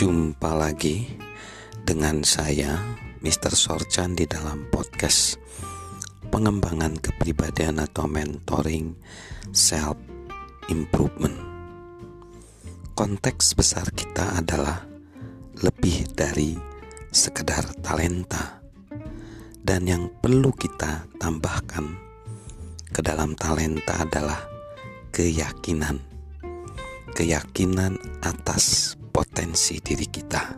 Jumpa lagi dengan saya, Mr. Sorchan di dalam podcast pengembangan kepribadian atau mentoring self improvement. Konteks besar kita adalah lebih dari sekedar talenta dan yang perlu kita tambahkan ke dalam talenta adalah keyakinan. Keyakinan atas potensi diri kita.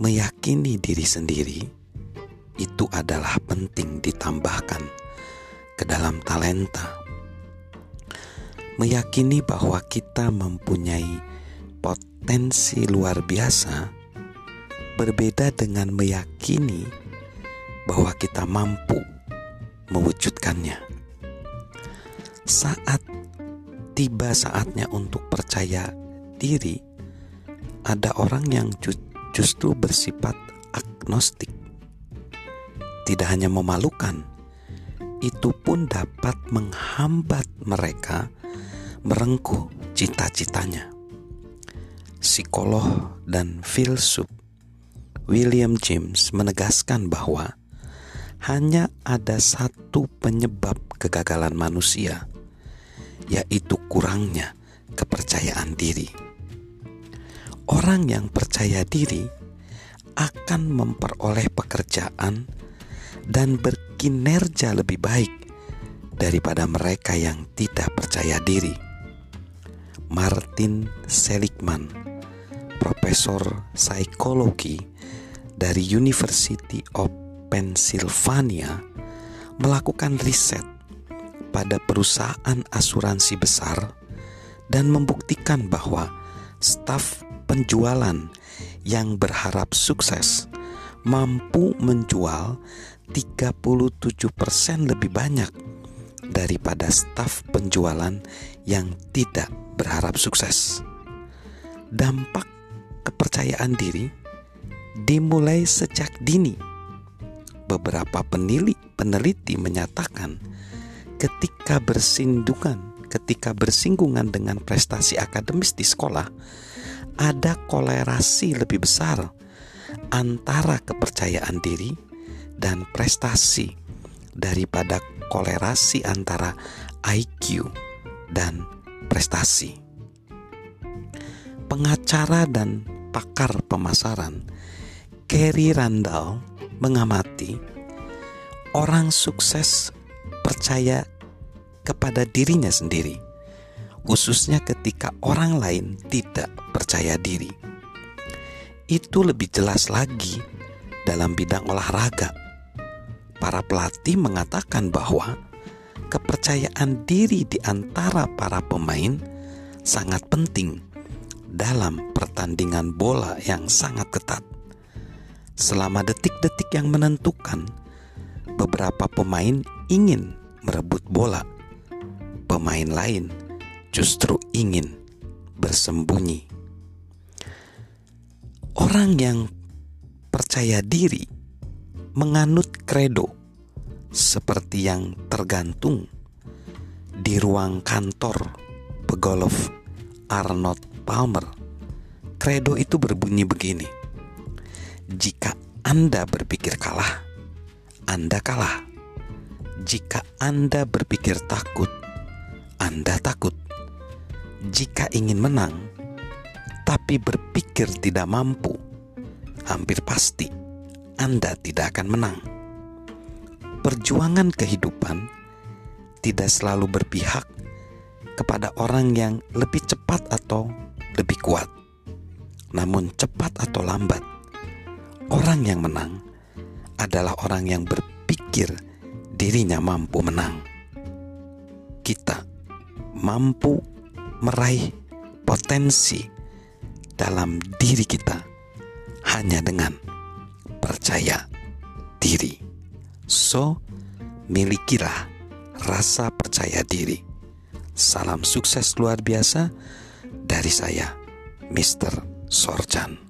Meyakini diri sendiri itu adalah penting ditambahkan ke dalam talenta. Meyakini bahwa kita mempunyai potensi luar biasa berbeda dengan meyakini bahwa kita mampu mewujudkannya. Saat tiba saatnya untuk percaya diri, ada orang yang justru bersifat agnostik. Tidak hanya memalukan, itu pun dapat menghambat mereka merengkuh cita-citanya. Psikolog dan filsuf William James menegaskan bahwa hanya ada satu penyebab kegagalan manusia, yaitu kurangnya kepercayaan diri. Orang yang percaya diri akan memperoleh pekerjaan dan berkinerja lebih baik daripada mereka yang tidak percaya diri. Martin Seligman, profesor psikologi dari University of Pennsylvania, melakukan riset pada perusahaan asuransi besar dan membuktikan bahwa staf penjualan yang berharap sukses mampu menjual 37% lebih banyak daripada staf penjualan yang tidak berharap sukses. Dampak kepercayaan diri dimulai sejak dini. Beberapa peneliti, peneliti menyatakan ketika bersinggungan, ketika bersinggungan dengan prestasi akademis di sekolah, ada kolerasi lebih besar antara kepercayaan diri dan prestasi daripada kolerasi antara IQ dan prestasi. Pengacara dan pakar pemasaran Kerry Randall mengamati orang sukses percaya kepada dirinya sendiri khususnya ketika orang lain tidak percaya diri. Itu lebih jelas lagi dalam bidang olahraga. Para pelatih mengatakan bahwa kepercayaan diri di antara para pemain sangat penting dalam pertandingan bola yang sangat ketat. Selama detik-detik yang menentukan, beberapa pemain ingin merebut bola. Pemain lain justru ingin bersembunyi. Orang yang percaya diri menganut kredo seperti yang tergantung di ruang kantor pegolf Arnold Palmer. Kredo itu berbunyi begini. Jika Anda berpikir kalah, Anda kalah. Jika Anda berpikir takut, Anda takut jika ingin menang, tapi berpikir tidak mampu, hampir pasti Anda tidak akan menang. Perjuangan kehidupan tidak selalu berpihak kepada orang yang lebih cepat atau lebih kuat, namun cepat atau lambat, orang yang menang adalah orang yang berpikir dirinya mampu menang. Kita mampu meraih potensi dalam diri kita hanya dengan percaya diri. So, milikilah rasa percaya diri. Salam sukses luar biasa dari saya, Mr. Sorjan.